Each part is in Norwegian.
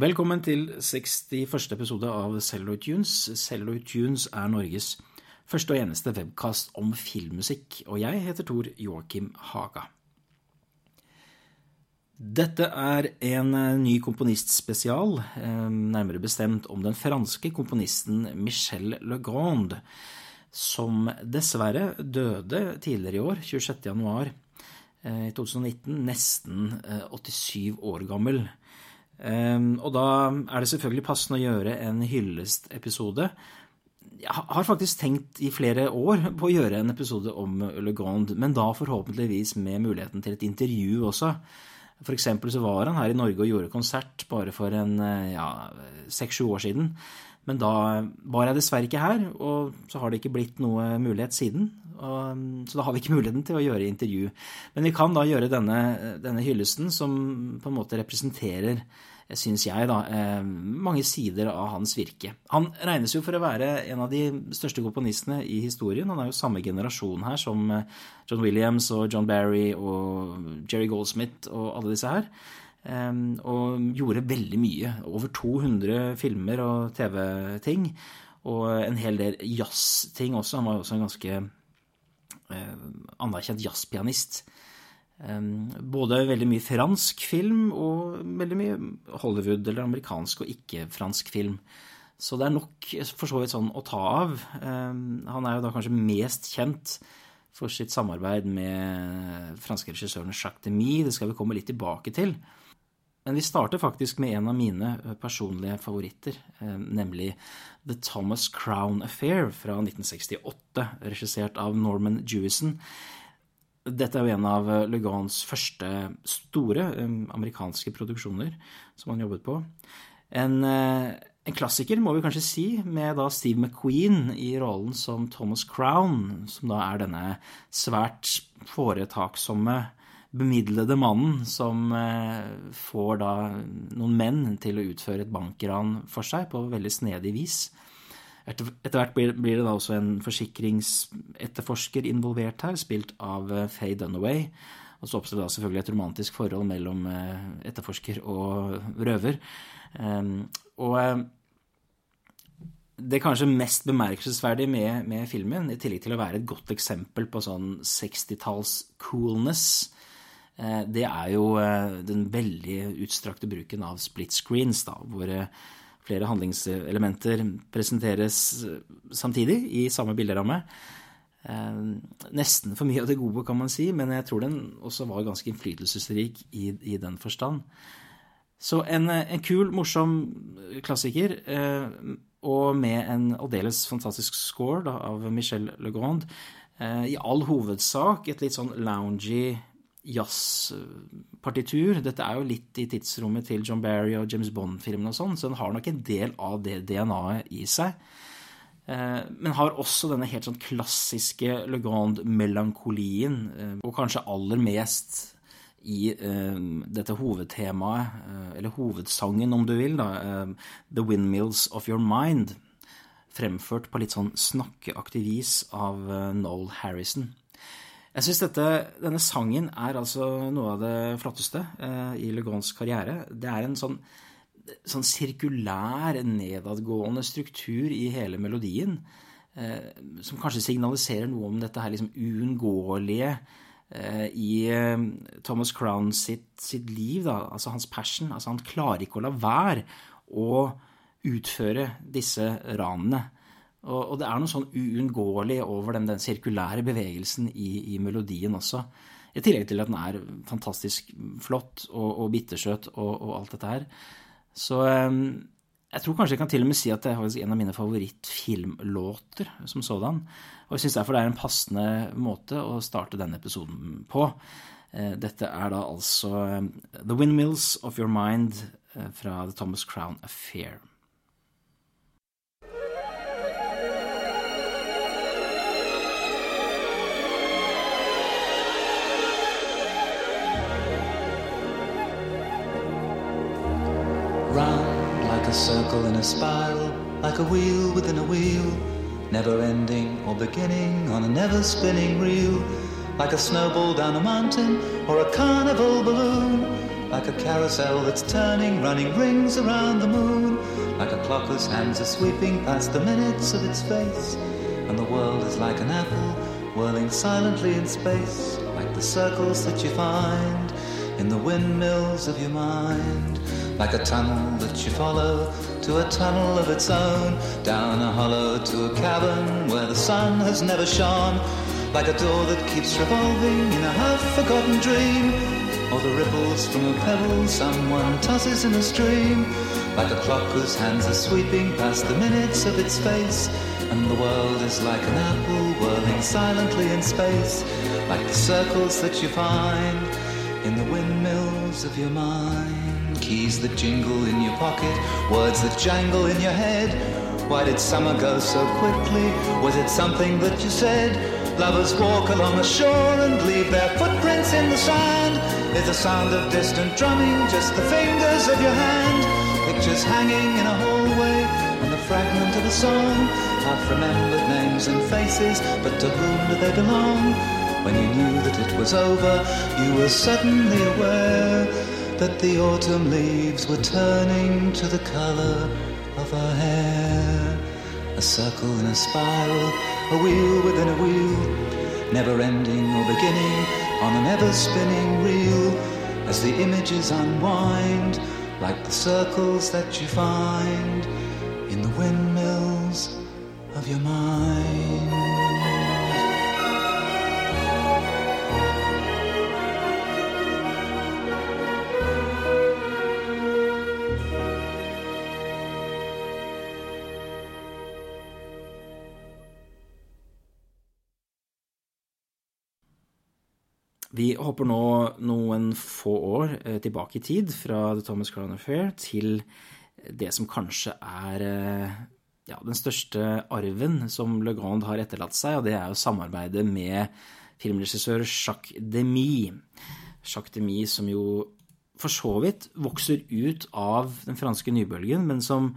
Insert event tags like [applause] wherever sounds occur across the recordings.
Velkommen til 61. episode av Celluloid Tunes. Celluloid Tunes er Norges første og eneste webkast om filmmusikk, og jeg heter Tor Joakim Haga. Dette er en ny komponistspesial, eh, nærmere bestemt om den franske komponisten Michel Legrand, som dessverre døde tidligere i år, 26. januar eh, i 2019, nesten 87 eh, år gammel. Og da er det selvfølgelig passende å gjøre en hyllestepisode jeg har faktisk tenkt i flere år på å gjøre en episode om Le Grand, men da forhåpentligvis med muligheten til et intervju også. For eksempel så var han her i Norge og gjorde konsert bare for en ja, seks-sju år siden. Men da var jeg dessverre ikke her, og så har det ikke blitt noe mulighet siden. Og, så da har vi ikke muligheten til å gjøre intervju. Men vi kan da gjøre denne, denne hyllesten som på en måte representerer syns jeg, da, eh, mange sider av hans virke. Han regnes jo for å være en av de største komponistene i historien. Han er jo samme generasjon her som eh, John Williams og John Barry og Jerry Goldsmith og alle disse her. Eh, og gjorde veldig mye. Over 200 filmer og TV-ting. Og en hel del jazzting også. Han var jo også en ganske anerkjent jazzpianist. Både veldig mye fransk film og veldig mye Hollywood eller amerikansk og ikke-fransk film. Så det er nok for så vidt sånn å ta av. Han er jo da kanskje mest kjent for sitt samarbeid med franske regissøren Jacques Demy. Det skal vi komme litt tilbake til. Men vi starter faktisk med en av mine personlige favoritter, nemlig The Thomas Crown Affair fra 1968, regissert av Norman Jewison. Dette er jo en av eh, Lugans første store um, amerikanske produksjoner som han jobbet på. En, uh, en, klassiker, må vi kanskje si, med da Steve McQueen i rollen som Thomas Crown, som da er denne svært foretaksomme, bemidlede mannen som uh, får da noen menn til å utføre et bankran for seg på veldig snedig vis. Etter, hvert blir, blir, det da også en forsikringsetterforsker involvert her, spilt av eh, Faye Dunaway. Og så oppstår det da selvfølgelig et romantisk forhold mellom eh, etterforsker og røver. Ehm, og eh, det kanskje mest bemerkelsesverdige med, med, filmen, i tillegg til å være et godt eksempel på sånn 60-talls coolness, det er jo den veldig utstrakte bruken av split screens, da, hvor flere handlingselementer presenteres samtidig i samme bilderamme. Eh, nesten for mye av det gode, kan man si, men jeg tror den også var ganske innflytelsesrik i, i den forstand. Så en, en, kul, morsom klassiker, eh, og med en aldeles fantastisk score da, av Michel Legrand. Eh, I all hovedsak et litt sånn loungy jazzpartitur. Dette er jo litt i tidsrommet til John Barry og James Bond-filmene og sånn, så den har nok en del av det DNA-et i seg. Eh, men har også denne helt sånn klassiske Le Grand-melankolien, eh, og kanskje aller mest i uh, dette hovedtemaet, eller hovedsangen om du vil, da, The Windmills of Your Mind, fremført på litt sånn snakkeaktig vis av Noel Harrison. Jeg syns denne sangen er altså noe av det flotteste eh, i Legons karriere. Det er en sånn, sånn, sirkulær, nedadgående struktur i hele melodien eh, som kanskje signaliserer noe om dette her liksom uunngåelige eh, i eh, Thomas Crown sitt, sitt liv, da, altså hans passion. Altså han klarer ikke å la være å utføre disse ranene. Og, og, det er noe sånn uunngåelig over den, den sirkulære bevegelsen i, i, melodien også. I tillegg til at den er fantastisk flott og, og bittersøt og, og, alt dette her. Så um, jeg tror kanskje jeg kan til og med si at det er en av mine favorittfilmlåter som sådan. Og jeg syns derfor det er en passende måte å starte denne episoden på. Uh, dette er da altså um, The Windmills of Your Mind uh, fra The Thomas Crown Affair. Round like a circle in a spiral, like a wheel within a wheel, never ending or beginning on a never spinning reel, like a snowball down a mountain or a carnival balloon, like a carousel that's turning, running rings around the moon, like a clock whose hands are sweeping past the minutes of its face, and the world is like an apple whirling silently in space, like the circles that you find in the windmills of your mind, like a tunnel that you follow to a tunnel of its own, down a hollow to a cavern where the sun has never shone, like a door that keeps revolving in a half-forgotten dream, or the ripples from a pebble someone tosses in a stream, like a clock whose hands are sweeping past the minutes of its face, and the world is like an apple whirling silently in space, like the circles that you find in the windmills of your mind. Keys that jingle in your pocket, words that jangle in your head. Why did summer go so quickly? Was it something that you said? Lovers walk along the shore and leave their footprints in the sand. Is the sound of distant drumming just the fingers of your hand? Pictures hanging in a hallway and the fragment of a song. Half remembered names and faces, but to whom do they belong? When you knew that it was over, you were suddenly aware that the autumn leaves were turning to the color of her hair. A circle in a spiral, a wheel within a wheel, never ending or beginning on an ever spinning reel as the images unwind like the circles that you find in the windmills of your mind. Hopper nå noen få år eh, tilbake i tid, fra The Thomas Crown Affair til det som kanskje er eh, ja, den største arven som Le Grand har etterlatt seg, og det er jo samarbeidet med filmregissør Jacques Demy. Jacques Demy som jo for så vidt vokser ut av den franske nybølgen, men som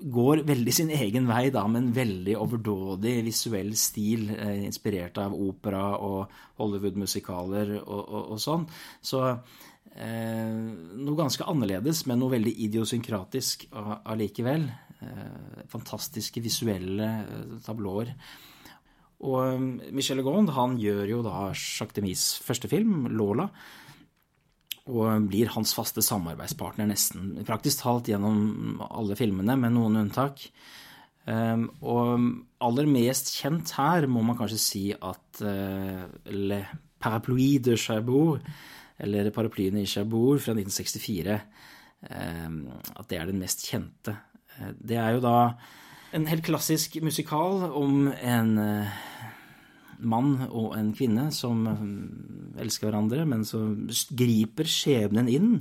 går veldig sin egen vei, da, med en veldig overdådig visuell stil, eh, inspirert av opera og Hollywood-musikaler og, og, og, sånn. Så eh, noe ganske annerledes, men noe veldig idiosynkratisk allikevel. Eh, fantastiske visuelle eh, tablåer. Og eh, Michel Legrand han gjør jo da Jacques Demis første film, 'Lola' og blir hans faste samarbeidspartner nesten praktisk talt gjennom alle filmene, med noen unntak. Um, og aller mest kjent her må man kanskje si at uh, Le Parapluie de Cherbourg, eller Paraplyene i Cherbourg fra 1964, um, at det er den mest kjente. Uh, det er jo da en helt klassisk musikal om en uh, mann og en kvinne som eh, elsker hverandre, men så griper skjebnen inn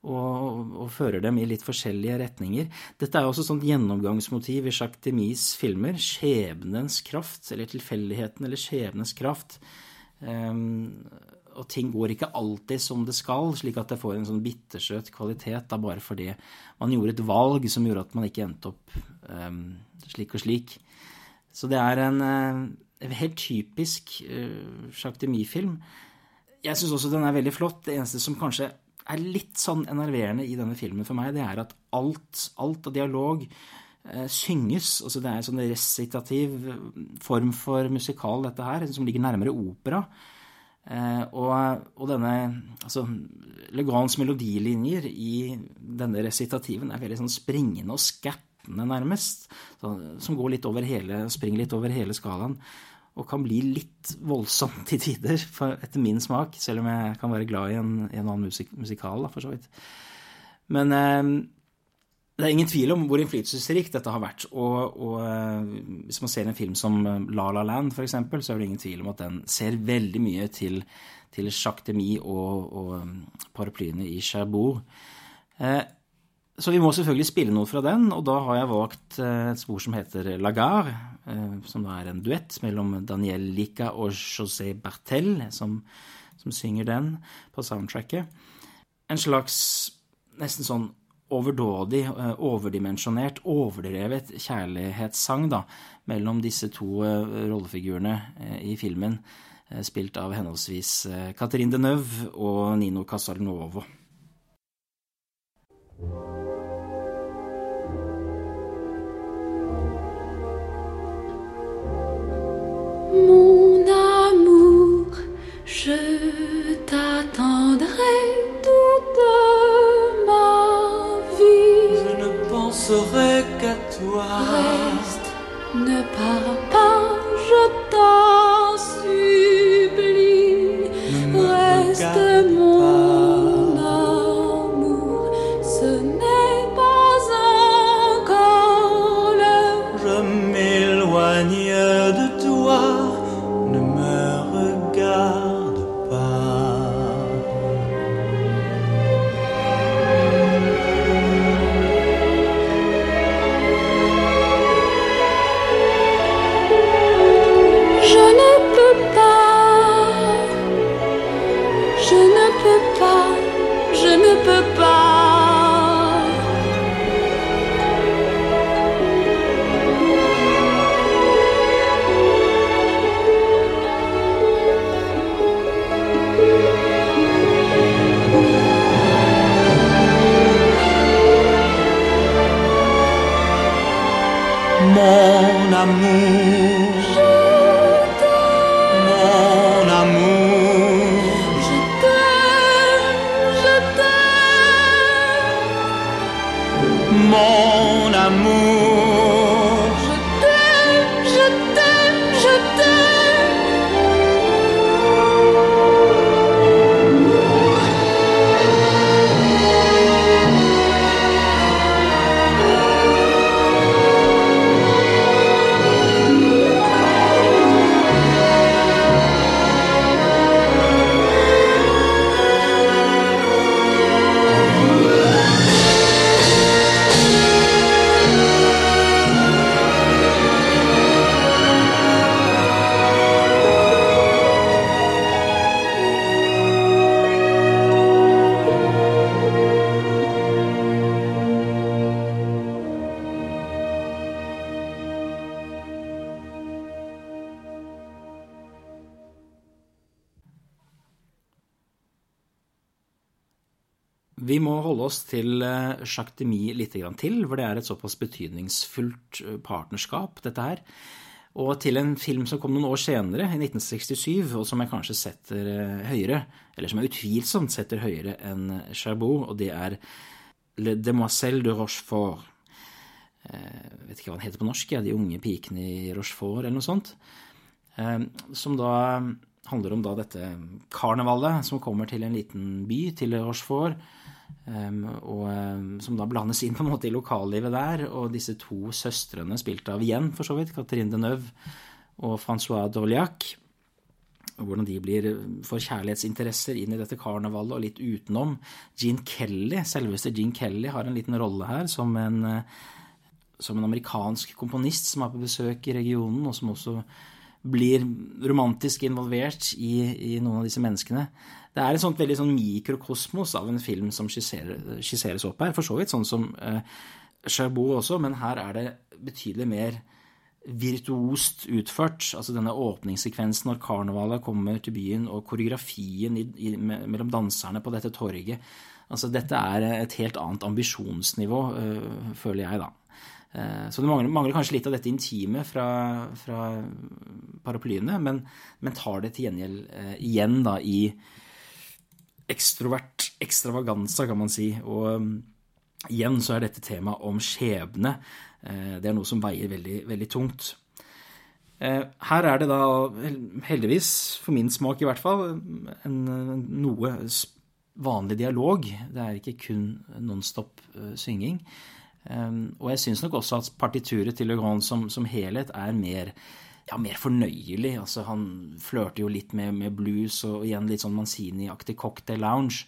og, og, fører dem i litt forskjellige retninger. Dette er også sånt gjennomgangsmotiv i Jacques Demis filmer. Skjebnens kraft, eller tilfeldigheten eller skjebnens kraft. Um, og ting går ikke alltid som det skal, slik at det får en sånn bittersøt kvalitet da bare fordi man gjorde et valg som gjorde at man ikke endte opp um, slik og slik. Så det er en uh, helt typisk uh, Jacques Demy-film. Jeg syns også den er veldig flott. Det eneste som kanskje er litt sånn enerverende i denne filmen for meg, det er at alt, alt av dialog uh, synges. Altså det er en sånn resitativ form for musikal, dette her, som ligger nærmere opera. Uh, og, og, denne altså Legans melodilinjer i denne resitativen er veldig sånn springende og skattende, nærmest. Så, som går litt over hele, springer litt over hele skalaen og kan bli litt voldsomt [laughs] til tider, etter min smak, selv om jeg kan være glad i en, en annen musik, musikal, da, for så vidt. Men eh, det er ingen tvil om hvor innflytelsesrikt dette har vært. Og, og eh, hvis man ser en film som eh, La La Land, f.eks., så er det ingen tvil om at den ser veldig mye til, til Jacques Demy og, og eh, paraplyene i Cherbourg. Eh, så vi må selvfølgelig spille noe fra den, og da har jeg valgt eh, et spor som heter La Gare, som da er en duett mellom Daniel Lica og José Bertel, som, som synger den på soundtracket. En slags nesten sånn overdådig, eh, overdimensjonert, overdrevet kjærlighetssang da, mellom disse to rollefigurene i filmen, spilt av henholdsvis Catherine Deneuve og Nino Casalnovo. Mon amour, je t'attendrai toute ma vie. Je ne penserai qu'à toi. Ne pars pas, je t'attends. مامانم موز Jacques Demy litt til, for det er et såpass betydningsfullt eh, partnerskap, dette her. Og til en film som kom noen år senere, i 1967, og som jeg kanskje setter eh, høyere, eller som jeg utvilsomt setter høyere enn Chabot, og det er Le Demoiselle de Rochefort. Jeg vet ikke hva den heter på norsk, ja, De unge pikene i Rochefort, eller noe sånt. Eh, som da handler om da dette karnevalet som kommer til en liten by, til Rochefort. Um, og um, som da blandes inn på en måte i lokallivet der. Og disse to søstrene, spilt av igjen for så vidt, Catherine Deneuve og Francois Doliac. Og hvordan de blir får kjærlighetsinteresser inn i dette karnevalet og litt utenom. Gene Kelly, selveste Gene Kelly, har en liten rolle her som en, eh, som en amerikansk komponist som er på besøk i regionen, og som også blir romantisk involvert i, i noen av disse menneskene. Det er et sånt veldig sånn mikrokosmos av en film som skisserer, skisseres opp her. For så vidt sånn som eh, Cherbourg også, men her er det betydelig mer virtuost utført. Altså denne åpningssekvensen når karnevalet kommer til byen, og koreografien i, i, mellom danserne på dette torget. Altså dette er et helt annet ambisjonsnivå, øh, føler jeg, da. Eh, Så det mangler, mangler kanskje litt av dette intime fra, fra paraplyene, men, men tar det til gjengjeld eh, igjen da i ekstrovert ekstravaganza, kan man si. Og um, igjen så er dette temaet om skjebne. eh, Det er noe som veier veldig, veldig tungt. Eh, Her er det da heldigvis, for min smak i hvert fall, en noe vanlig dialog. Det er ikke kun nonstop eh, synging. Um, og jeg syns nok også at partituret til Le Grand som, som helhet er mer, ja, mer fornøyelig. Altså, han flørter jo litt med, med blues og igjen litt sånn Manzini-aktig cocktail lounge.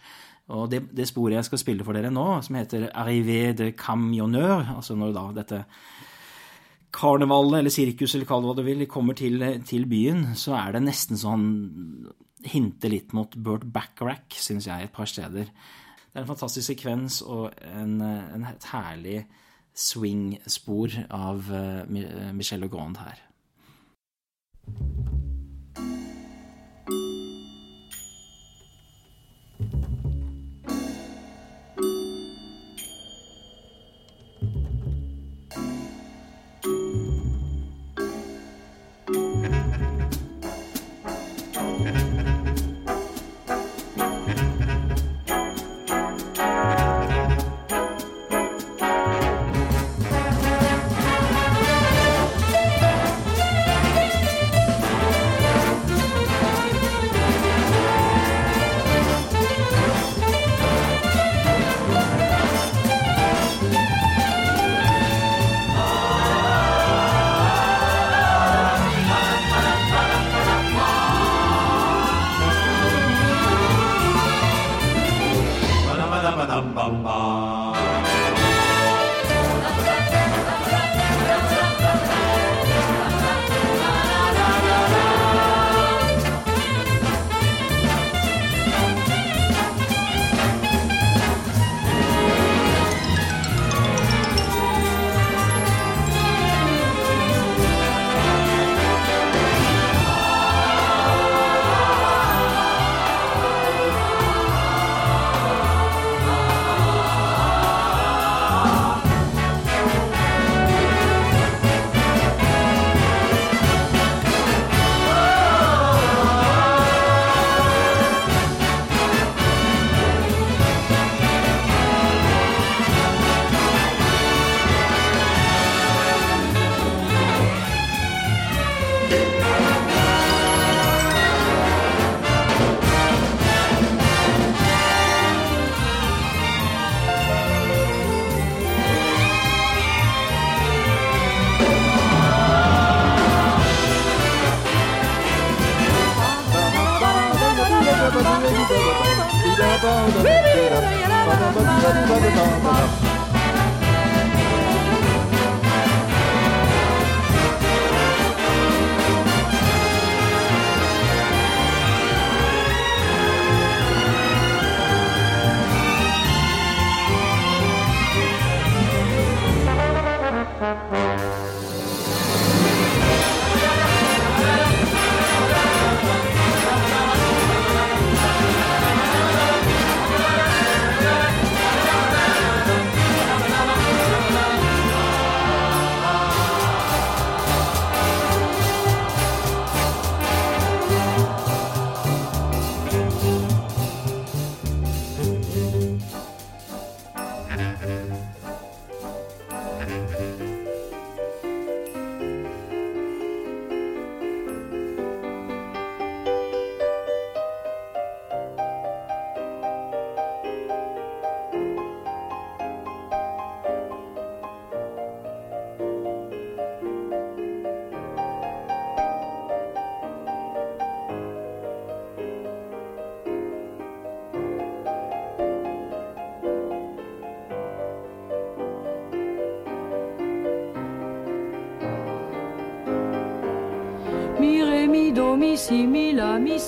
Og det, det sporet jeg skal spille for dere nå, som heter Arrivé de Camionneur, altså når da dette karnevalet eller sirkus eller kall det hva du vil, kommer til, til byen, så er det nesten sånn hinter litt mot Burt Backrack, syns jeg, et par steder. Det er en fantastisk sekvens og en, en et herlig swing-spor av uh, Michelle Michel Legrand her.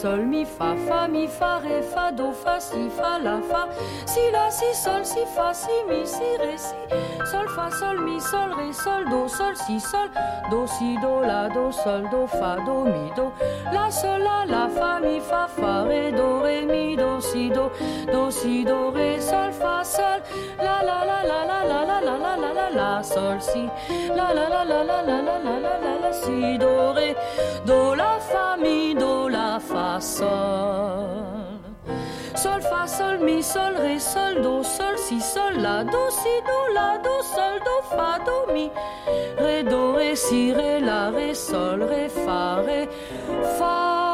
Sol, mi, fa, fa, mi, fa, ré, fa, do, fa, si, fa, la, fa, si, la, si, sol, si, fa, si, mi, si, ré, si, sol, fa, sol, mi, sol, ré, sol, do, sol, si, sol, do, si, do, la, do, sol, do, fa, do, mi, do, la, sol, la, la, fa, mi, fa, fa, ré, do, ré, mi, do, si, do, do, si, do, ré, sol, fa, sol, la, la, la, la, la, la, la, la, la, la, la, la, sol, si, la, la, la, la, la, la, la, la, la, la, la, si, do, ré, do, la, fa, mi, do, fa, sol. Sol, fa, sol, mi, sol, ré, sol, do, sol, si, sol, la, do, si, do, la, do, sol, do, fa, do, mi. Ré, do, ré, si, ré, la, ré, sol, ré, fa, ré, fa,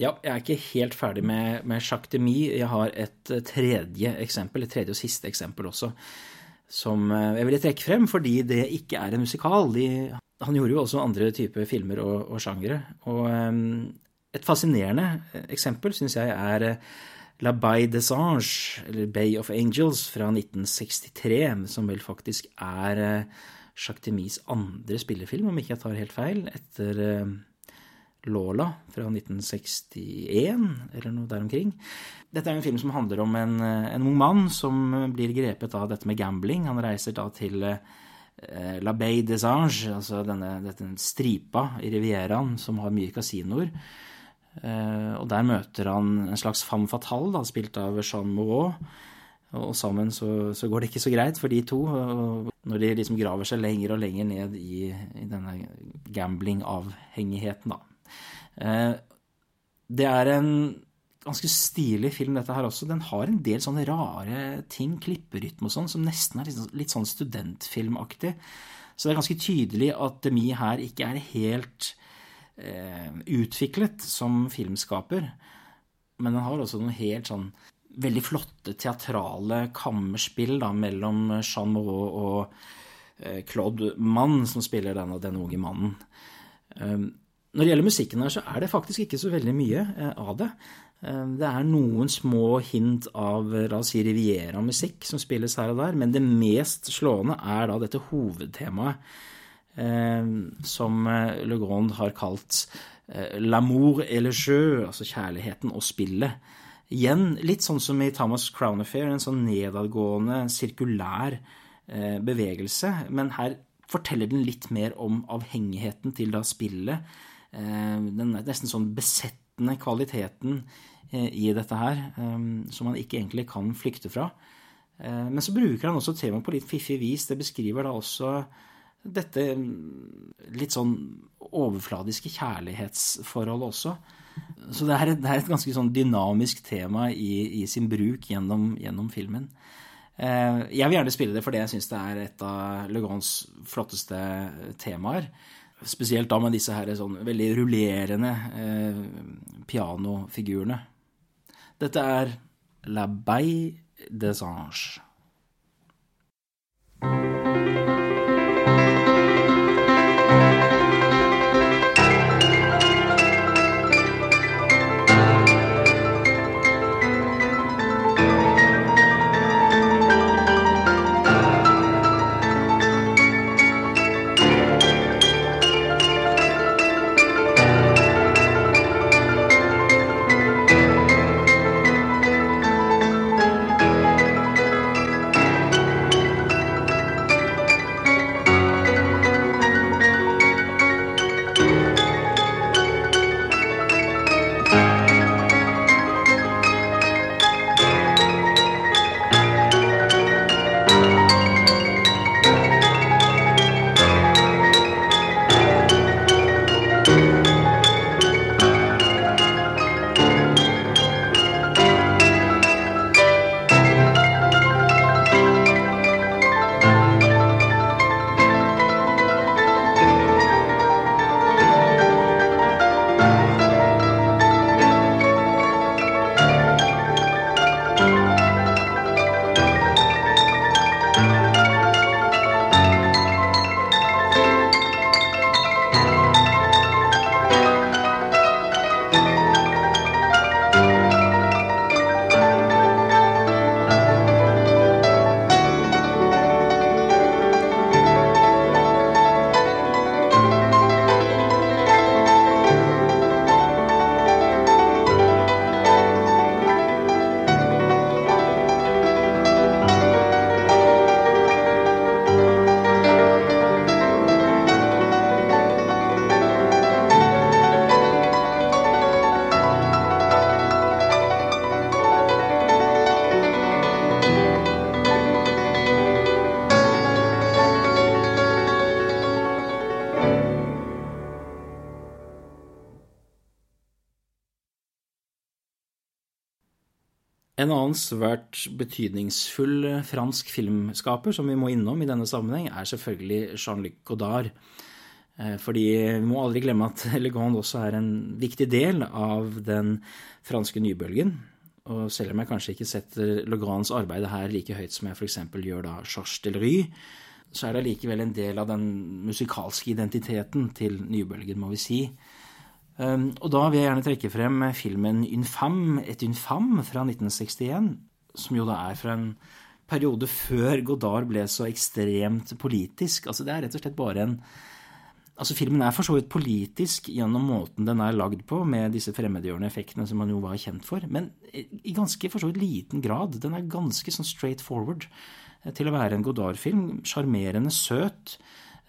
Ja, jeg er ikke helt ferdig med, med Jacques Demy. Jeg har et eh, tredje eksempel, et tredje og siste eksempel også, som eh, jeg ville trekke frem fordi det ikke er en musikal. De, han gjorde jo også andre typer filmer og, og sjangere. Og um, et fascinerende eksempel syns jeg er La Bay des Anges, eller Bay of Angels, fra 1963, som vel faktisk er Jacques Demys andre spillefilm, om ikke jeg tar helt feil, etter eh, Lola fra 1961, eller noe der omkring. Dette er en film som handler om en, en ung mann som blir grepet av dette med gambling. Han reiser da til eh, La Bay des Anges, altså denne, denne stripa i Rivieraen som har mye kasinoer. Eh, og der møter han en slags femme fatale, da, spilt av Jean Moreau. Og sammen så, så, går det ikke så greit for de to, når de liksom graver seg lenger og lenger ned i, i denne gambling-avhengigheten, da. Eh, det er en ganske stilig film, dette her også. Den har en del sånne rare ting, klipperytme og sånn, som nesten er litt, litt sånn studentfilmaktig. Så det er ganske tydelig at Demi her ikke er helt eh, utviklet som filmskaper. Men den har også noen helt sånn veldig flotte teatrale kammerspill da, mellom Jean Moreau og eh, Claude Mann, som spiller denne, denne unge mannen. Um, Når det gjelder musikken her, så er det faktisk ikke så veldig mye eh, av det. Eh, det er noen små hint av la oss si Riviera-musikk som spilles her og der, men det mest slående er da dette hovedtemaet eh, som Le Grand har kalt l'amour et le jeu, altså kjærligheten og spillet. Igjen litt sånn som i Thomas Crown Affair, en sånn nedadgående, sirkulær bevegelse, men her forteller den litt mer om avhengigheten til da spillet Eh, den nesten sånn besettende kvaliteten eh, i dette her, eh, som man ikke egentlig kan flykte fra. Men så bruker han også temaet på litt fiffig vis. Det beskriver da også dette mm, litt sånn overfladiske kjærlighetsforholdet også. Så det er, et, det er et ganske sånn dynamisk tema i, i sin bruk gjennom, gjennom, filmen. Jeg vil gjerne spille det fordi jeg syns det er et av Le Grands flotteste temaer. Spesielt da med disse her sånn veldig rullerende eh, pianofigurene. Dette er La Baille des Anges. Annen svært betydningsfull fransk filmskaper som vi må innom i denne sammenheng, er selvfølgelig Jean-Luc Godard. Eh, fordi vi må aldri glemme at [laughs] Elegant også er en viktig del av den franske nybølgen. Og selv om jeg kanskje ikke setter Legrands arbeid her like høyt som jeg f.eks. gjør da Georges Delry, så er det likevel en del av den musikalske identiteten til nybølgen, må vi si. Ehm, og da vil jeg gjerne trekke frem filmen Infam, et infam fra 1961, som jo da er fra en periode før Godard ble så ekstremt politisk. Altså det er rett og slett bare en Altså Filmen er for så vidt politisk gjennom måten den er lagd på, med disse fremmedgjørende effektene som man jo var kjent for, men i ganske for så vidt liten grad. Den er ganske sånn straight forward eh, til å være en Godard-film. Sjarmerende søt.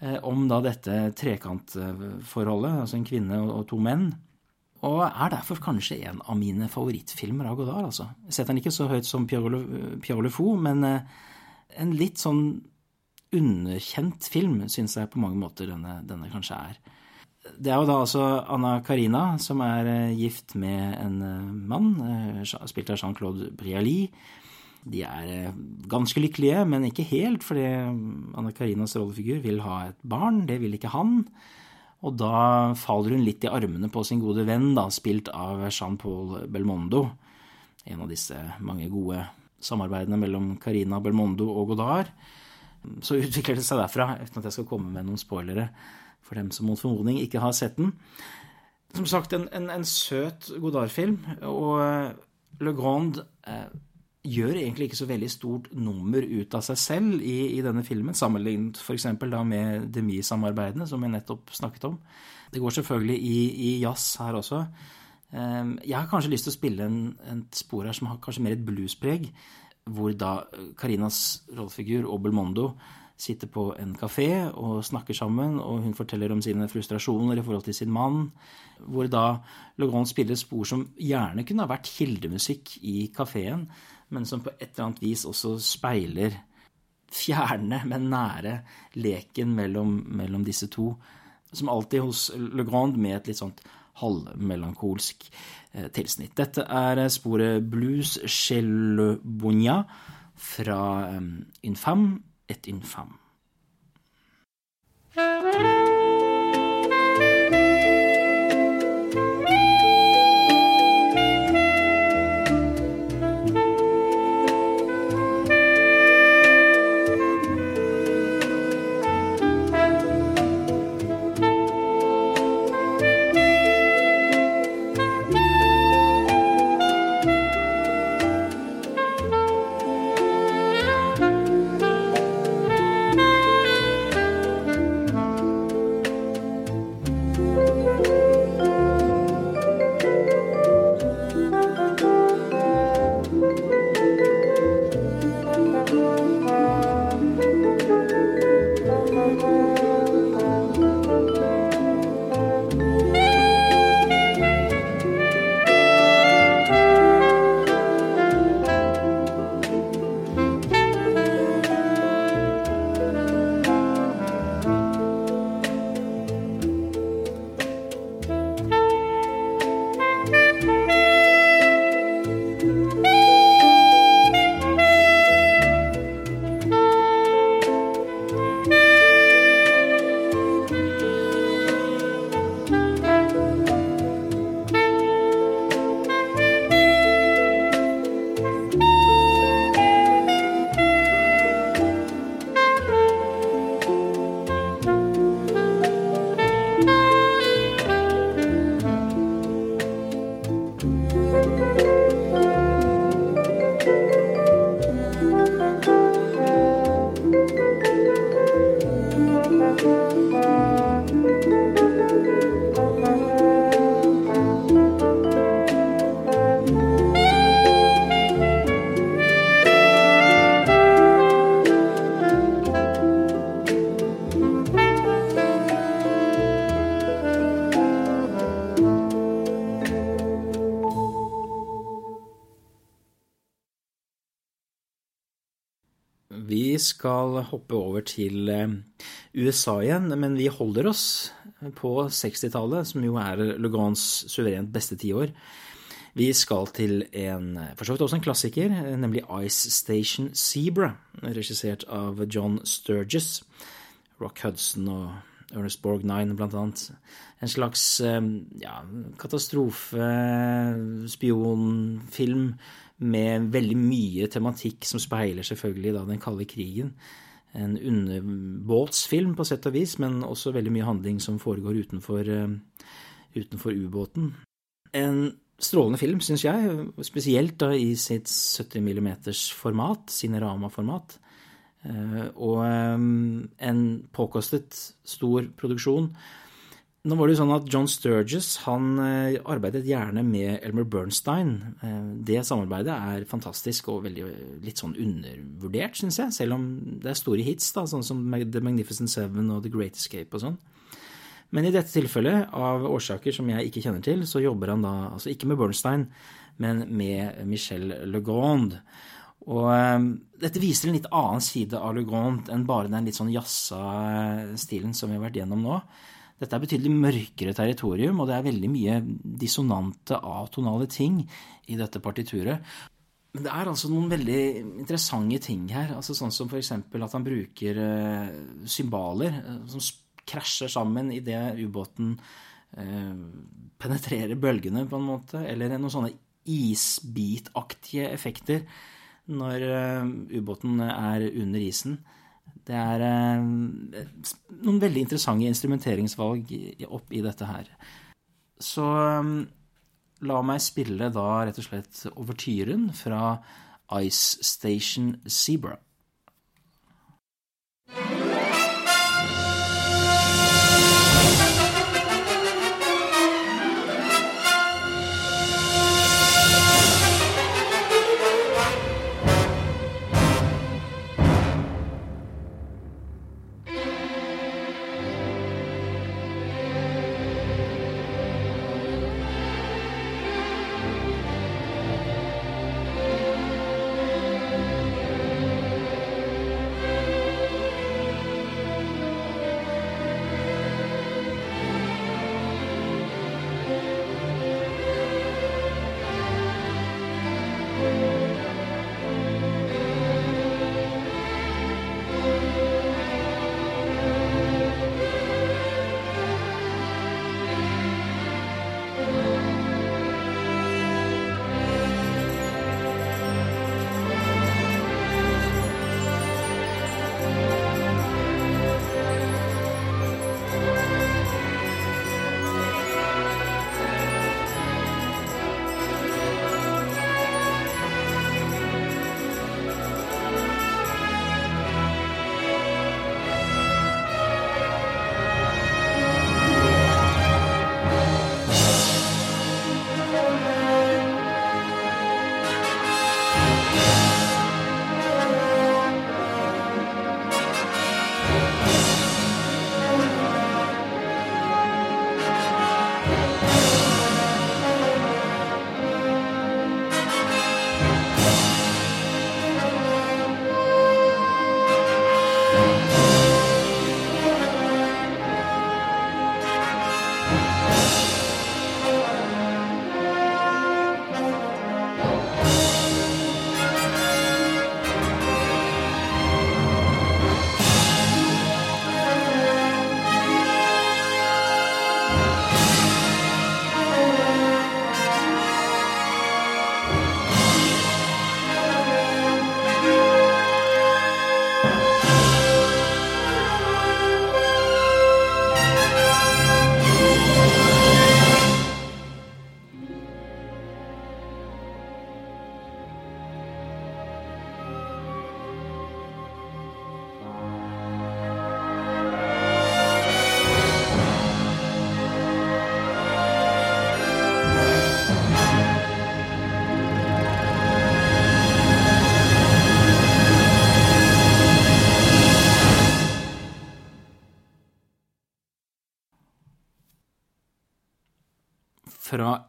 Eh, om da dette trekantforholdet, altså en kvinne og to menn. Og er derfor kanskje en av mine favorittfilmer av Godard. altså. Jeg setter den ikke så høyt som Pierre Le Fou, men eh, en litt sånn underkjent film syns jeg på mange måter denne, denne, kanskje er. Det er jo da altså Anna Karina som er eh, gift med en mann, spilt av Jean-Claude Brialy. De er eh, ganske lykkelige, men ikke helt, fordi Anna Karinas rollefigur vil ha et barn. Det vil ikke han. Og da faller hun litt i armene på sin gode venn, da, spilt av Jean-Paul Belmondo. En av disse mange gode samarbeidene mellom Carina Belmondo og Godard. Så utvikler det seg derfra, uten at jeg skal komme med noen spoilere for dem som mot formodning ikke har sett den. som sagt en, en, en søt Godard-film, og eh, Le Grand eh, gjør egentlig ikke så veldig stort nummer ut av seg selv i, i denne filmen, sammenlignet f.eks. med Demi-samarbeidene, som jeg nettopp snakket om. Det går selvfølgelig i, i jazz her også. Eh, jeg har kanskje lyst til å spille en, en spor her som har kanskje mer et bluespreg, hvor da Karinas rollefigur, Obelmondo, sitter på en kafé og snakker sammen, og hun forteller om sine frustrasjoner i forhold til sin mann, hvor da Legrand spiller spor som gjerne kunne ha vært kildemusikk i kafeen, men som på et eller annet vis også speiler fjerne, men nære leken mellom, mellom disse to. Som alltid hos Le Grand med et litt sånt halvmelankolsk eh, tilsnitt. Dette er sporet Blues chez le Bougnat fra um, Infam et infam. Skal hoppe over til eh, USA igjen, men vi holder oss på 60-tallet, som jo er Lugans suverent beste tiår. Vi skal til en for så vidt også en klassiker, nemlig Ice Station Zebra, regissert av John Sturges. Rock Hudson og Ernest Borg Nine, blant annet. En slags eh, ja, katastrofe, spionfilm med veldig mye tematikk som speiler selvfølgelig da den kalde krigen. En underbåtsfilm på sett og vis, men også veldig mye handling som foregår utenfor, utenfor ubåten. En strålende film, syns jeg, spesielt da i sitt 70 mm format, Cinerama-format. Og en påkostet stor produksjon nå var det jo sånn at John Sturges han arbeidet gjerne med Elmer Bernstein. Det samarbeidet er fantastisk og veldig, litt sånn undervurdert, syns jeg. Selv om det er store hits, da, sånn som The Magnificent Seven og The Great Escape og sånn. Men i dette tilfellet, av årsaker som jeg ikke kjenner til, så jobber han da altså ikke med Bernstein, men med Michel Legrand. Og um, dette viser en litt annen side av Legrand enn bare den litt sånn jazza stilen som vi har vært gjennom nå. Dette er betydelig mørkere territorium, og det er veldig mye dissonante, atonale ting i dette partituret. Men det er altså noen veldig interessante ting her, altså sånn som f.eks. at han bruker uh, symbaler uh, som krasjer sammen idet ubåten uh, penetrerer bølgene, på en måte, eller noen sånne isbitaktige effekter når ubåten er under isen. Det er noen veldig interessante instrumenteringsvalg opp i dette her. så um, la meg spille da rett og slett overtyren fra Ice Station Zebra.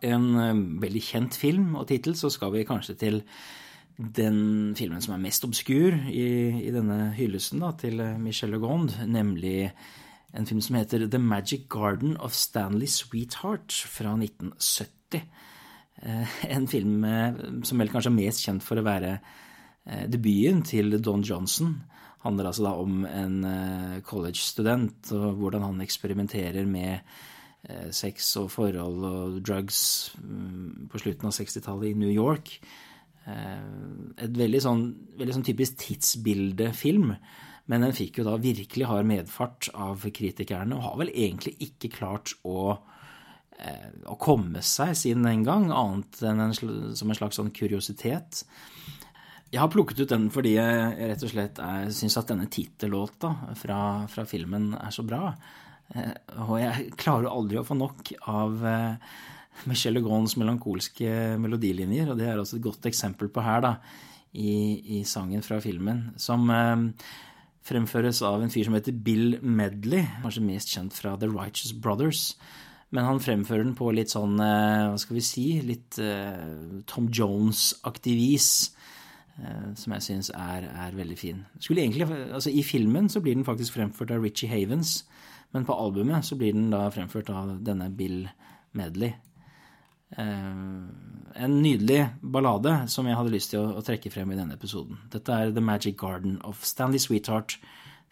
En eh, veldig kjent film og tittel, så skal vi kanskje til den filmen som er mest obskur i, i denne hyllesten da, til eh, Michel Legrand, nemlig en film som heter The Magic Garden of Stanley Sweetheart fra 1970. Eh, en film som vel kanskje er mest kjent for å være debuten til Don Johnson. Handler altså da om en college-student og hvordan han eksperimenterer med sex og forhold og drugs mm, på slutten av 60-tallet i New York. Eh, et veldig sånn, veldig sånn typisk tidsbildefilm. Men den fikk jo da virkelig hard medfart av kritikerne, og har vel egentlig ikke klart å, eh, å komme seg siden den gang, annet enn en, som en slags sånn kuriositet. Jeg har plukket ut den fordi jeg rett og slett syns at denne tittellåta fra, fra filmen er så bra. Eh, og jeg klarer aldri å få nok av Michelle Michel Legrands melankolske melodilinjer, og det er også et godt eksempel på her, da, i, i sangen fra filmen, som eh, fremføres av en fyr som heter Bill Medley, kanskje mest kjent fra The Righteous Brothers. Men han fremfører den på litt sånn, hva skal vi si, litt Tom Jones-aktig vis. Som jeg syns er, er, veldig fin. Egentlig, altså I filmen så blir den faktisk fremført av Richie Havens. Men på albumet så blir den da fremført av denne Bill Medley. Eh, en nydelig ballade som jeg hadde lyst til å, trekke frem i denne episoden. Dette er The Magic Garden of Stanley Sweetheart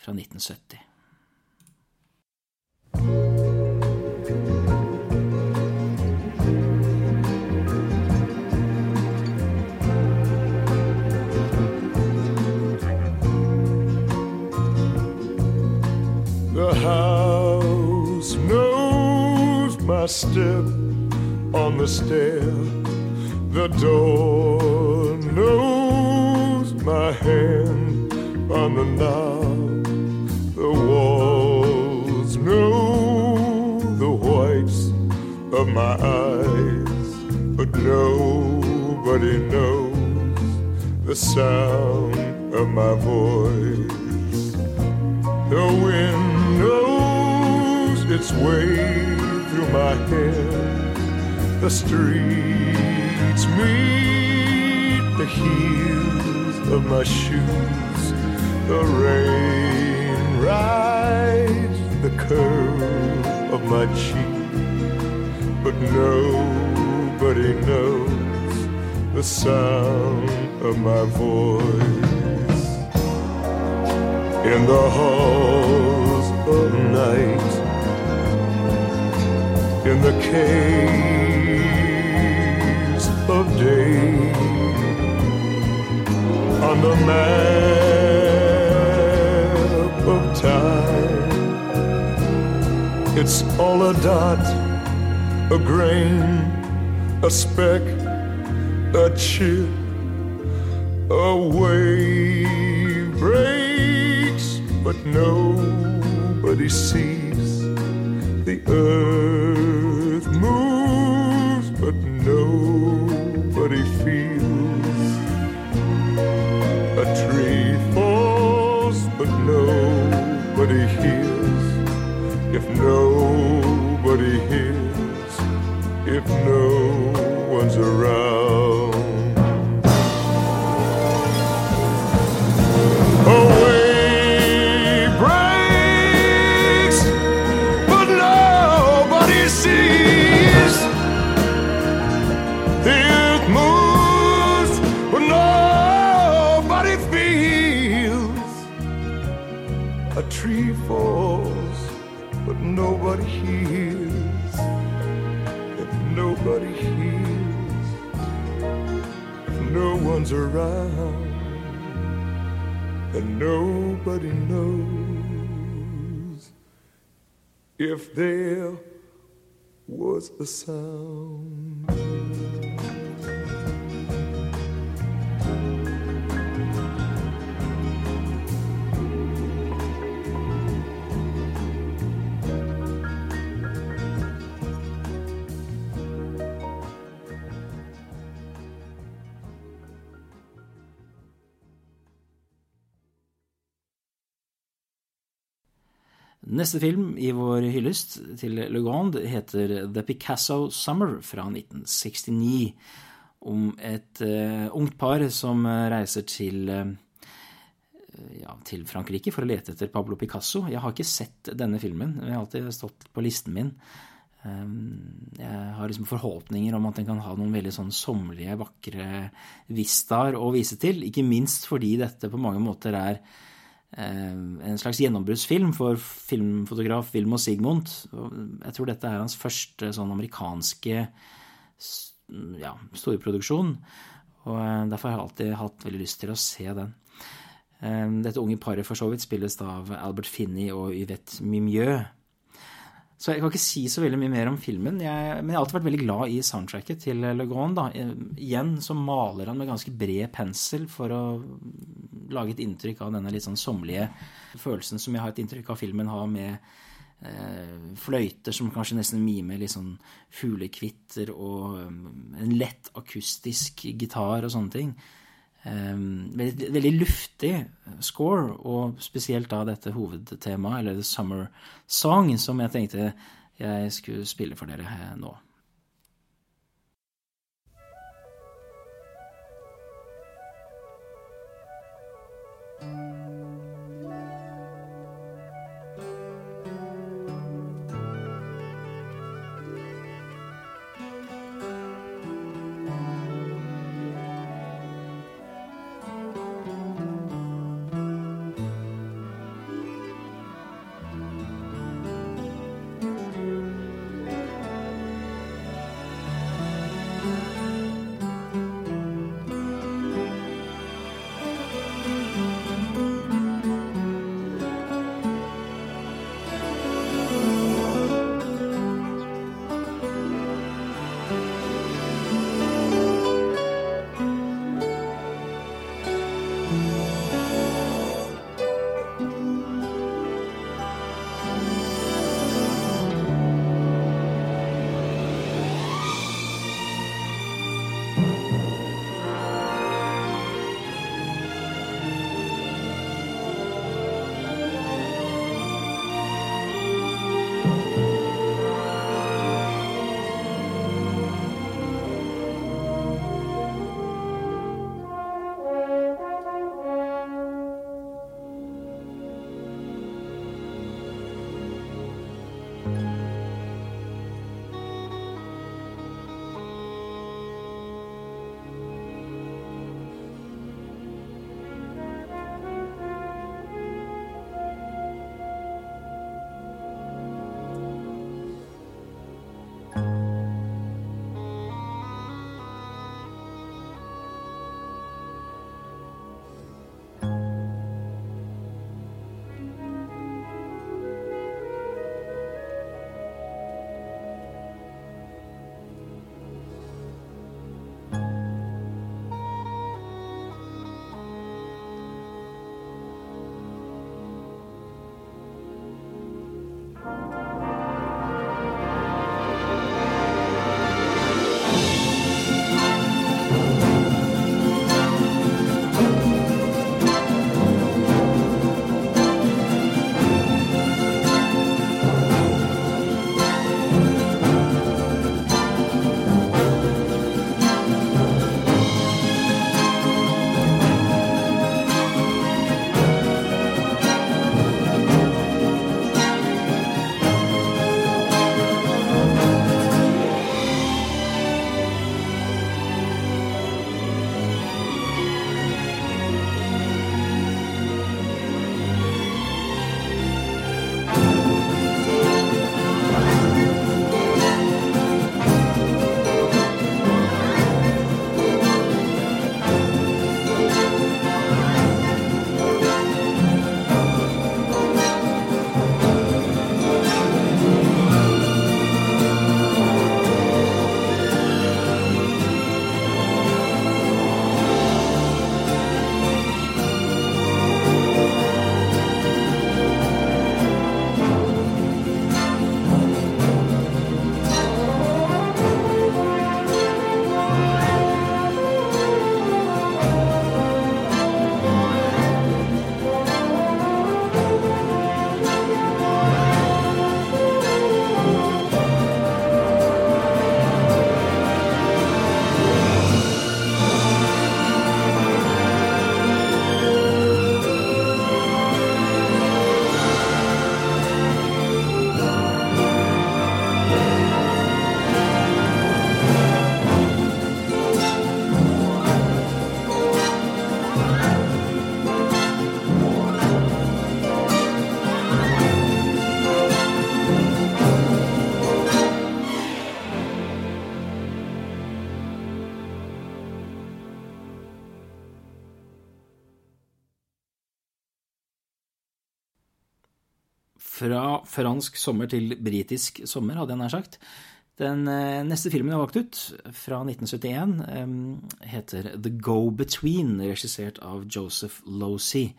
fra 1970. Step on the stair. The door knows my hand on the knob. The walls know the whites of my eyes, but nobody knows the sound of my voice. The wind knows its way my head. The streets meet the heels of my shoes. The rain rides the curve of my cheek. But nobody knows the sound of my voice. In the halls of night in the caves of day, on the map of time. It's all a dot, a grain, a speck, a chip, a wave breaks, but nobody sees the earth the sound. Neste film i vår hyllest til Le Grand heter The Picasso Summer fra 1969. Om et uh, ungt par som reiser til, uh, ja, til Frankrike for å lete etter Pablo Picasso. Jeg har ikke sett denne filmen, den har alltid stått på listen min. Um, jeg har liksom forhåpninger om at den kan ha noen veldig sånn sommerlige, vakre vistaer å vise til. Ikke minst fordi dette på mange måter er en slags gjennombruddsfilm for filmfotograf Wilmo Sigmund. Jeg tror dette er hans første sånn amerikanske ja, storproduksjon. Og derfor har jeg alltid hatt veldig lyst til å se den. Dette unge paret for så vidt spilles da av Albert Finney og Yvette Mimieux. Så jeg kan ikke si så veldig mye mer om filmen, jeg, men jeg har alltid vært veldig glad i soundtracket til Le Grand. Da. Igjen så maler han med ganske bred pensel for å lage et inntrykk av denne litt sånn sommerlige følelsen som jeg har et inntrykk av filmen har med eh, fløyter som kanskje nesten mimer litt sånn fuglekvitter, og um, en lett akustisk gitar og sånne ting. Ehm, veldig, veldig, luftig score, og spesielt da dette hovedtemaet, eller The Summer Song, som jeg tenkte jeg skulle spille for dere nå. thank fransk sommer til britisk sommer, hadde jeg nær sagt. Den eh, neste filmen jeg har valgt ut, fra 1971, eh, heter The Go-Between, regissert av Joseph Losey.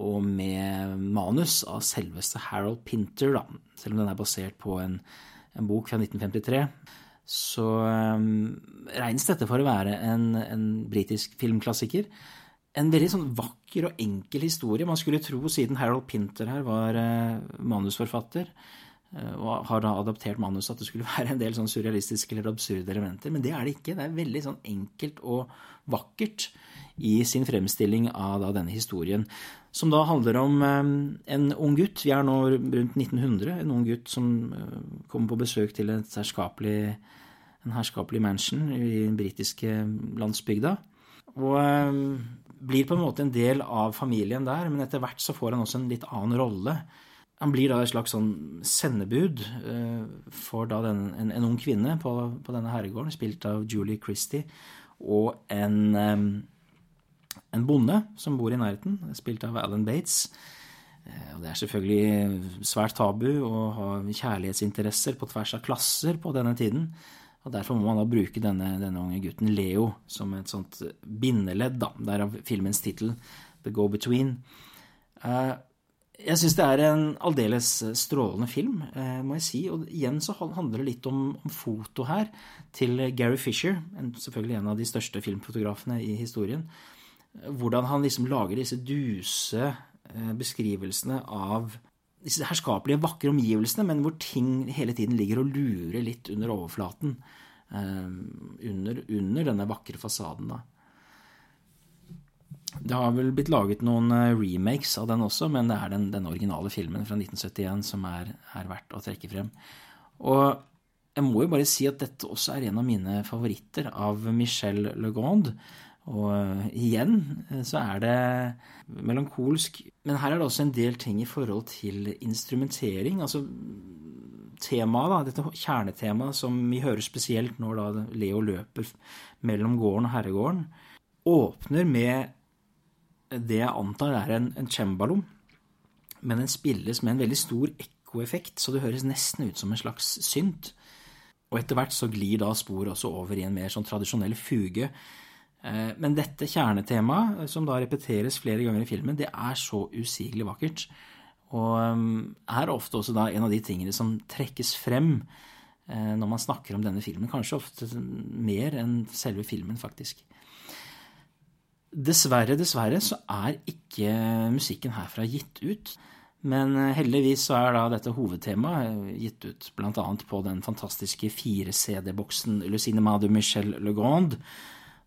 Og med manus av selveste Harold Pinter, da. Selv om den er basert på en, en bok fra 1953. Så um, regnes dette for å være en, en britisk filmklassiker. En veldig sånn vakker og enkel historie. Man skulle tro, siden Harold Pinter her var uh, manusforfatter, Eh, og har da adaptert manuset at det skulle [laughs] være en del sånn surrealistiske eller absurde elementer. Men det er det ikke. Det er veldig sånn enkelt og vakkert i sin fremstilling av da denne historien. Som da handler om eh, en ung gutt. Vi er nå rundt 1900. En ung gutt som eh, kommer på besøk til herskapelig, en herskapelig mansion i den britiske landsbygda. Og blir på en måte en del av familien der, men etter hvert så får han også en litt annen rolle han blir da et slags sånn sendebud uh, for da den, en, en, ung kvinne på, på, denne herregården, spilt av Julie Christie, og en, um, en bonde som bor i nærheten, spilt av Alan Bates. Uh, og det er selvfølgelig svært tabu å ha kjærlighetsinteresser på tvers av klasser på denne tiden. Og Derfor må man da bruke denne, denne unge gutten Leo som et sånt bindeledd, da, derav filmens tittel The Go-Between. Uh, jeg syns det er en aldeles strålende film, eh, må jeg si. Og igjen så handler det litt om, om foto her, til Gary Fisher, en, selvfølgelig en av de største filmfotografene i historien. Hvordan han liksom lager disse duse eh, beskrivelsene av disse herskapelige, vakre omgivelsene, men hvor ting hele tiden ligger og lurer litt under overflaten. Eh, under, under denne vakre fasaden, da. Det har vel blitt laget noen eh, remakes av den også, men det er den, den originale filmen fra 1971 som er, er, verdt å trekke frem. Og jeg må jo bare si at dette også er en av mine favoritter av Michel Legrand. Og eh, igjen eh, så er det melankolsk. Men her er det også en del ting i forhold til instrumentering. Altså temaet, da, dette kjernetemaet som vi hører spesielt når da Leo løper mellom gården og herregården, åpner med det jeg antar er en, en cembalo, men den spilles med en veldig stor ekkoeffekt, så det høres nesten ut som en slags synt. Og etter hvert så glir da sporet også over i en mer sånn tradisjonell fuge. Eh, men dette kjernetemaet, som da repeteres flere ganger i filmen, det er så usigelig vakkert. Og ehm, er ofte også da en av de tingene som trekkes frem eh, når man snakker om denne filmen. Kanskje ofte mer enn selve filmen, faktisk. Dessverre, dessverre så er ikke musikken herfra gitt ut. Men eh, heldigvis så er da dette hovedtemaet eh, gitt ut bl.a. på den fantastiske fire CD-boksen Le Cinéma de Michel Legrand,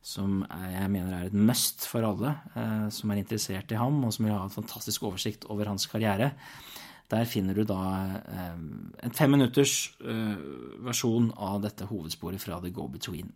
som jeg mener er et must for alle eh, som er interessert i ham, og som vil ha en fantastisk oversikt over hans karriere. Der finner du da eh, en femminutters eh, versjon av dette hovedsporet fra The Go Between.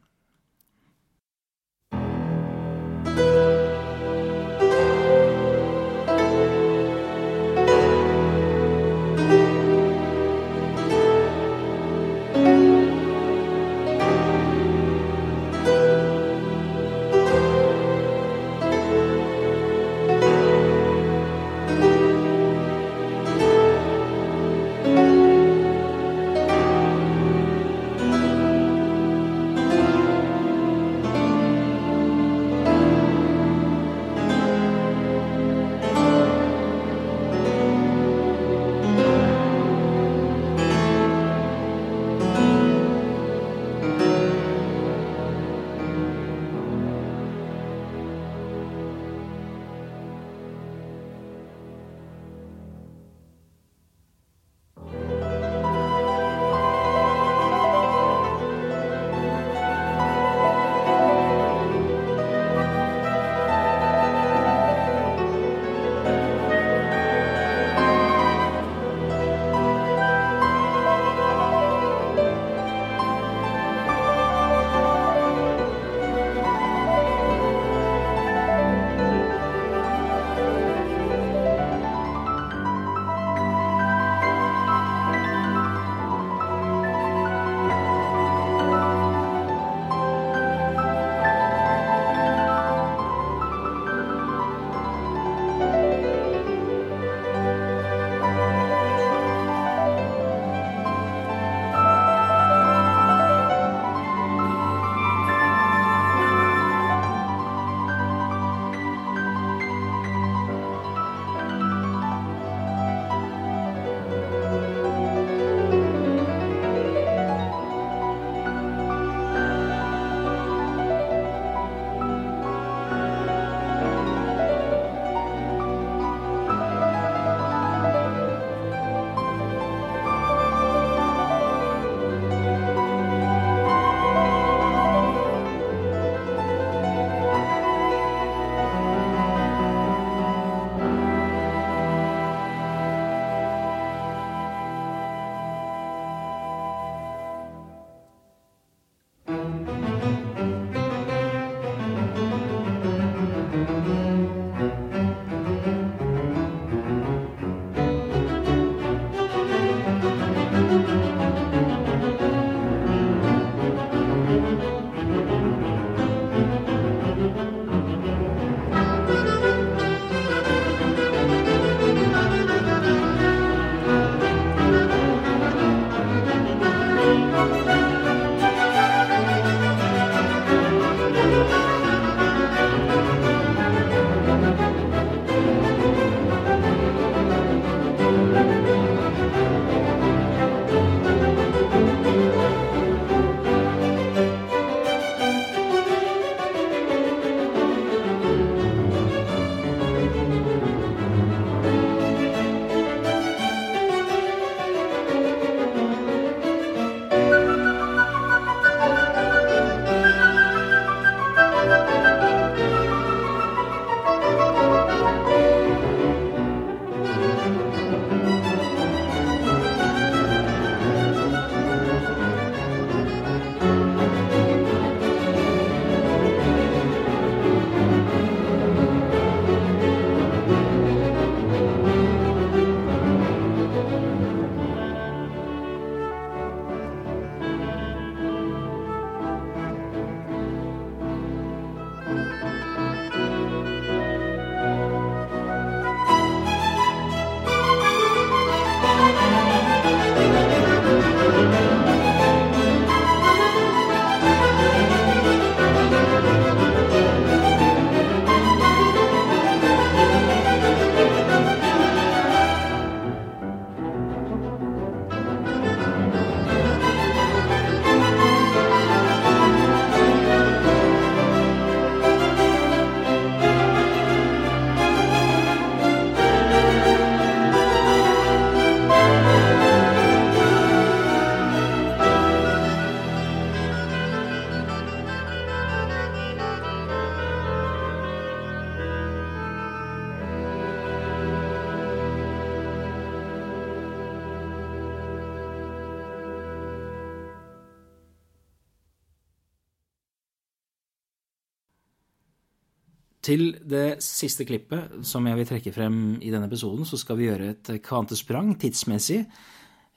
Til det siste klippet som jeg vil trekke frem i denne episoden, så skal vi gjøre et kvantesprang tidsmessig.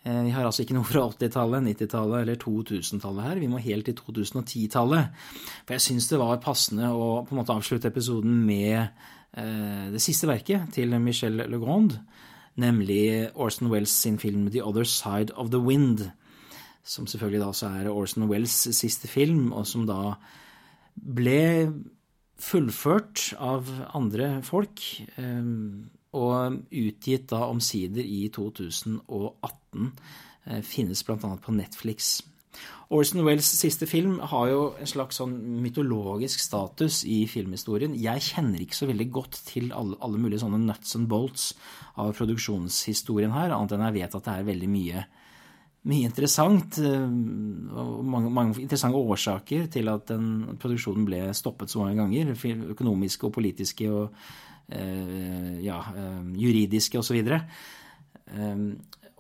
Eh, Vi har altså ikke noe fra 80-tallet, 90-tallet eller 2000-tallet her. Vi må helt til 2010-tallet. For jeg syns det var passende å på en måte avslutte episoden med eh, det siste verket til Michel Legrand, nemlig Orson Wells sin film The Other Side of the Wind. Som selvfølgelig da også er Orson Wells siste film, og som da ble fullført av andre folk. eh, og utgitt da omsider i 2018. eh, Finnes bl.a. på Netflix. Orson Wells siste film har jo en slags sånn mytologisk status i filmhistorien. Jeg kjenner ikke så veldig godt til alle, alle mulige sånne nuts and bolts av produksjonshistorien her, annet enn jeg vet at det er veldig mye, mye interessant. eh, Og mange, mange interessante årsaker til at den produksjonen ble stoppet så mange ganger. Økonomiske og politiske og eh, ja, eh, juridiske osv. Eh,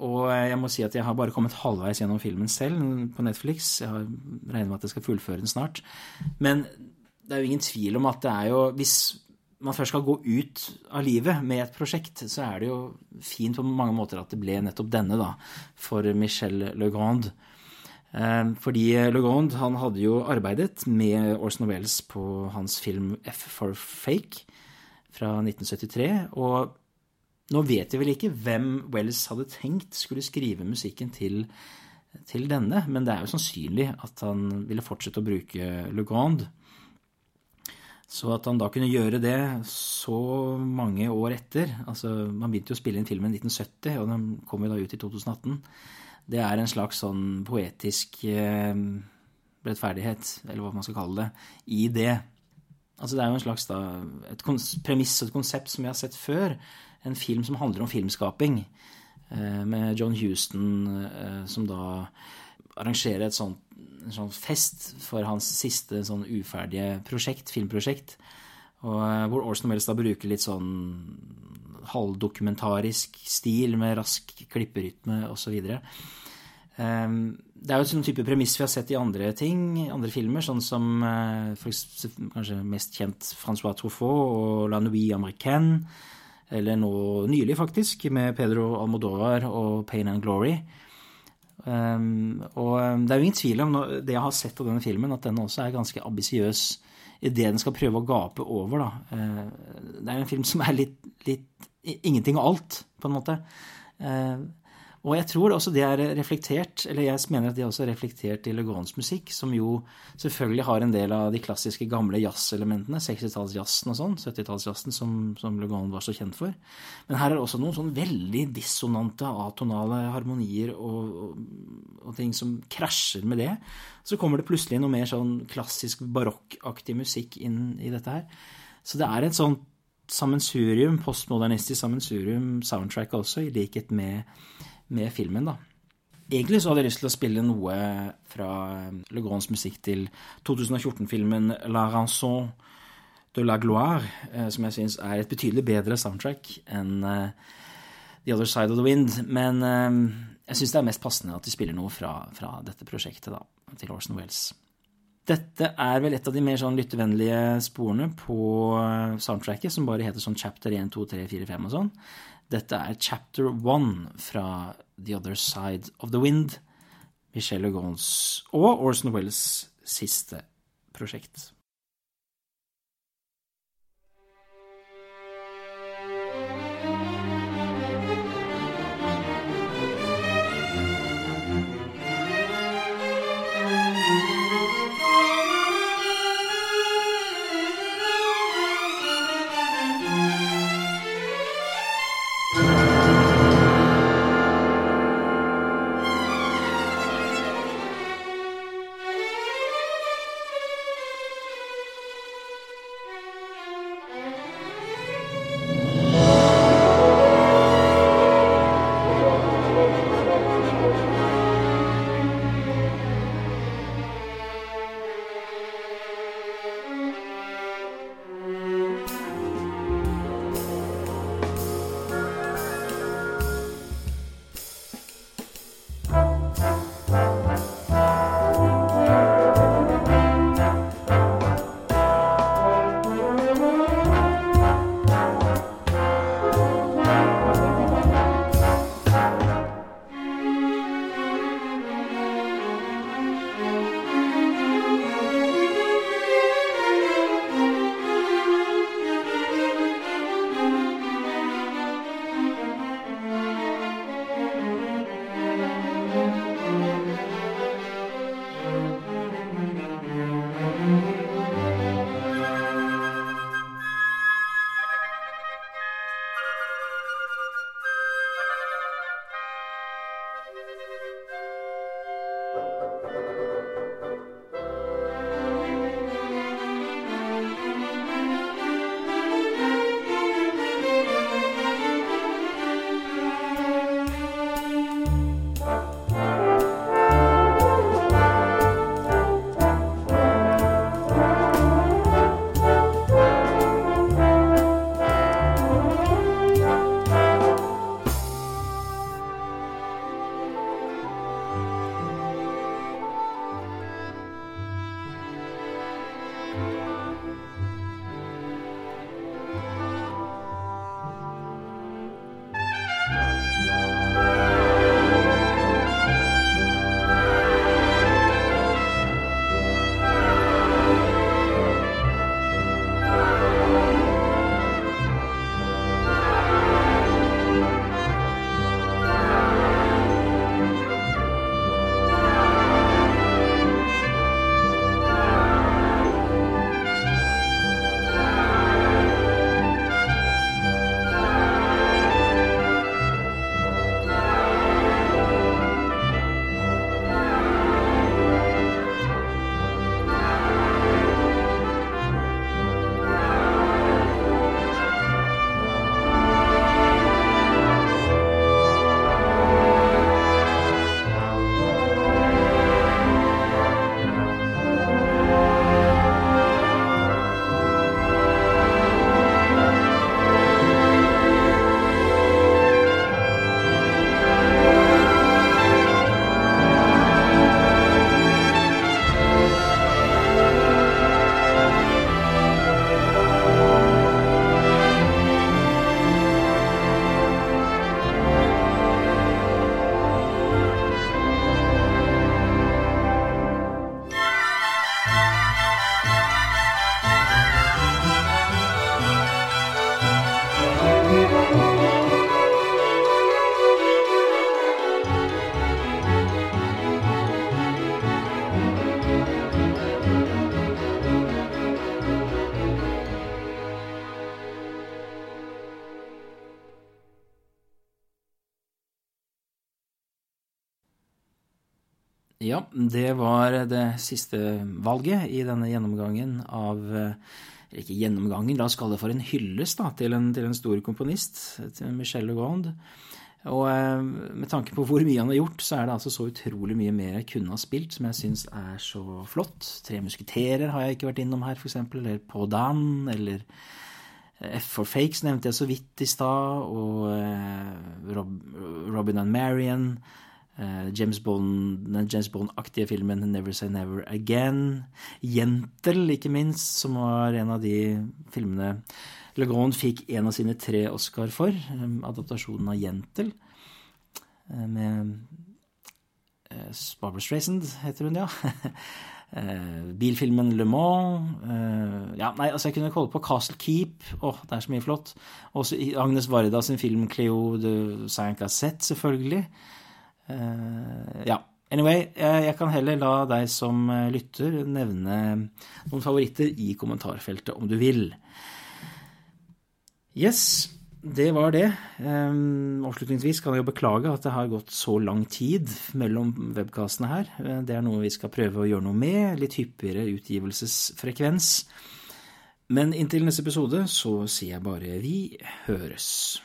og jeg må si at jeg har bare kommet halvveis gjennom filmen selv på Netflix. Jeg har regner med at jeg skal fullføre den snart. Men det er jo ingen tvil om at det er jo Hvis man først skal gå ut av livet med et prosjekt, så er det jo fint på mange måter at det ble nettopp denne, da, for Michel Legrand. Eh, Fordi Legrand han hadde jo arbeidet med Orson Welles på hans film F for Fake fra 1973. og nå vet vi vel ikke hvem Wells hadde tenkt skulle skrive musikken til, til denne, men det er jo sannsynlig at han ville fortsette å bruke Le Grand. Så at han da kunne gjøre det så mange år etter altså Man begynte jo å spille inn filmen i 1970, og den kom jo da ut i 2018. Det er en slags sånn poetisk eh, rettferdighet, eller hva man skal kalle det, i det. Altså Det er jo en slags da, et premiss og et konsept som vi har sett før. En film som handler om filmskaping, eh, med John Houston eh, som da arrangerer et sånt, en sånn fest for hans siste sånn uferdige prosjekt, filmprosjekt. Og eh, hvor Orson Welles da bruker litt sånn halvdokumentarisk stil med rask klipperytme osv. Um, det er jo en sånn type premiss vi har sett i andre ting, andre filmer, sånn som eh, kanskje mest kjent Francois Truffaut og La Nuit Americaine, eller nå nylig faktisk, med Pedro Almodovar og Pain and Glory. Um, og um, det er jo ingen tvil om det jeg har sett av denne filmen, at den også er ganske ambisiøs i det den skal prøve å gape over. Da. Uh, det er en film som er litt, litt ingenting og alt, på en måte. Eh, og jeg tror også det er reflektert, eller jeg mener at det er også reflektert i Le musikk, som jo selvfølgelig har en del av de klassiske gamle jazzelementene, 60-tallsjazzen og sånn, 70-tallsjazzen som, som Le var så kjent for. Men her er det også noen sånn veldig dissonante, atonale harmonier og, og, og ting som krasjer med det. Så kommer det plutselig noe mer sånn klassisk barokkaktig musikk inn i dette her. Så det er et sånt sammensurium, postmodernistisk sammensurium, soundtrack også, i likhet med, med filmen, da. Egentlig så hadde jeg lyst til å spille noe fra Le Grands musikk til 2014-filmen La Ranson de la Gloire, eh, som jeg syns er et betydelig bedre soundtrack enn eh, The Other Side of the Wind. Men eh, jeg syns det er mest passende at de spiller noe fra, fra dette prosjektet, da, til Orson Wells. Dette er vel et av de mer sånn lyttevennlige sporene på soundtracket, som bare heter sånn chapter 1, 2, 3, 4, 5 og sånn. Dette er chapter 1 fra The Other Side of the Wind, Michelle Legons og Orson Wells siste prosjekt. Det var det siste valget i denne gjennomgangen av Eller ikke gjennomgangen, la oss kalle det for en hyllest da, til en, til en stor komponist, til Michel Legrand. Og eh, med tanke på hvor mye han har gjort, så er det altså så utrolig mye mer jeg kunne ha spilt, som jeg syns er så flott. Tre musketerer har jeg ikke vært innom her, f.eks., eller På Dan, eller F for Fakes nevnte jeg så vidt i stad, og eh, Rob, Robin and Marion. Eh, James Bond, den James Bond-aktige filmen Never Say Never Again. Jentel, ikke minst, som var en av de filmene Le Grand fikk en av sine tre Oscar for. Eh, adaptasjonen av Jentel. Eh, med Barbara Streisand, heter hun, ja. [laughs] Bilfilmen Le Mans. Ja, nei, altså jeg kunne holde på Castle Keep. Åh, oh, det er så mye flott. Også Agnes Varda sin film Cleo de Saint-Cassette, selvfølgelig. Uh, ja. Anyway, jeg, kan heller la deg som eh, lytter nevne noen favoritter i kommentarfeltet, om du vil. Yes, det var det. Um, avslutningsvis kan jeg jo beklage at det har gått så lang tid mellom webkastene her. Det er noe vi skal prøve å gjøre noe med. Litt hyppigere utgivelsesfrekvens. Men inntil neste episode så sier jeg bare vi høres.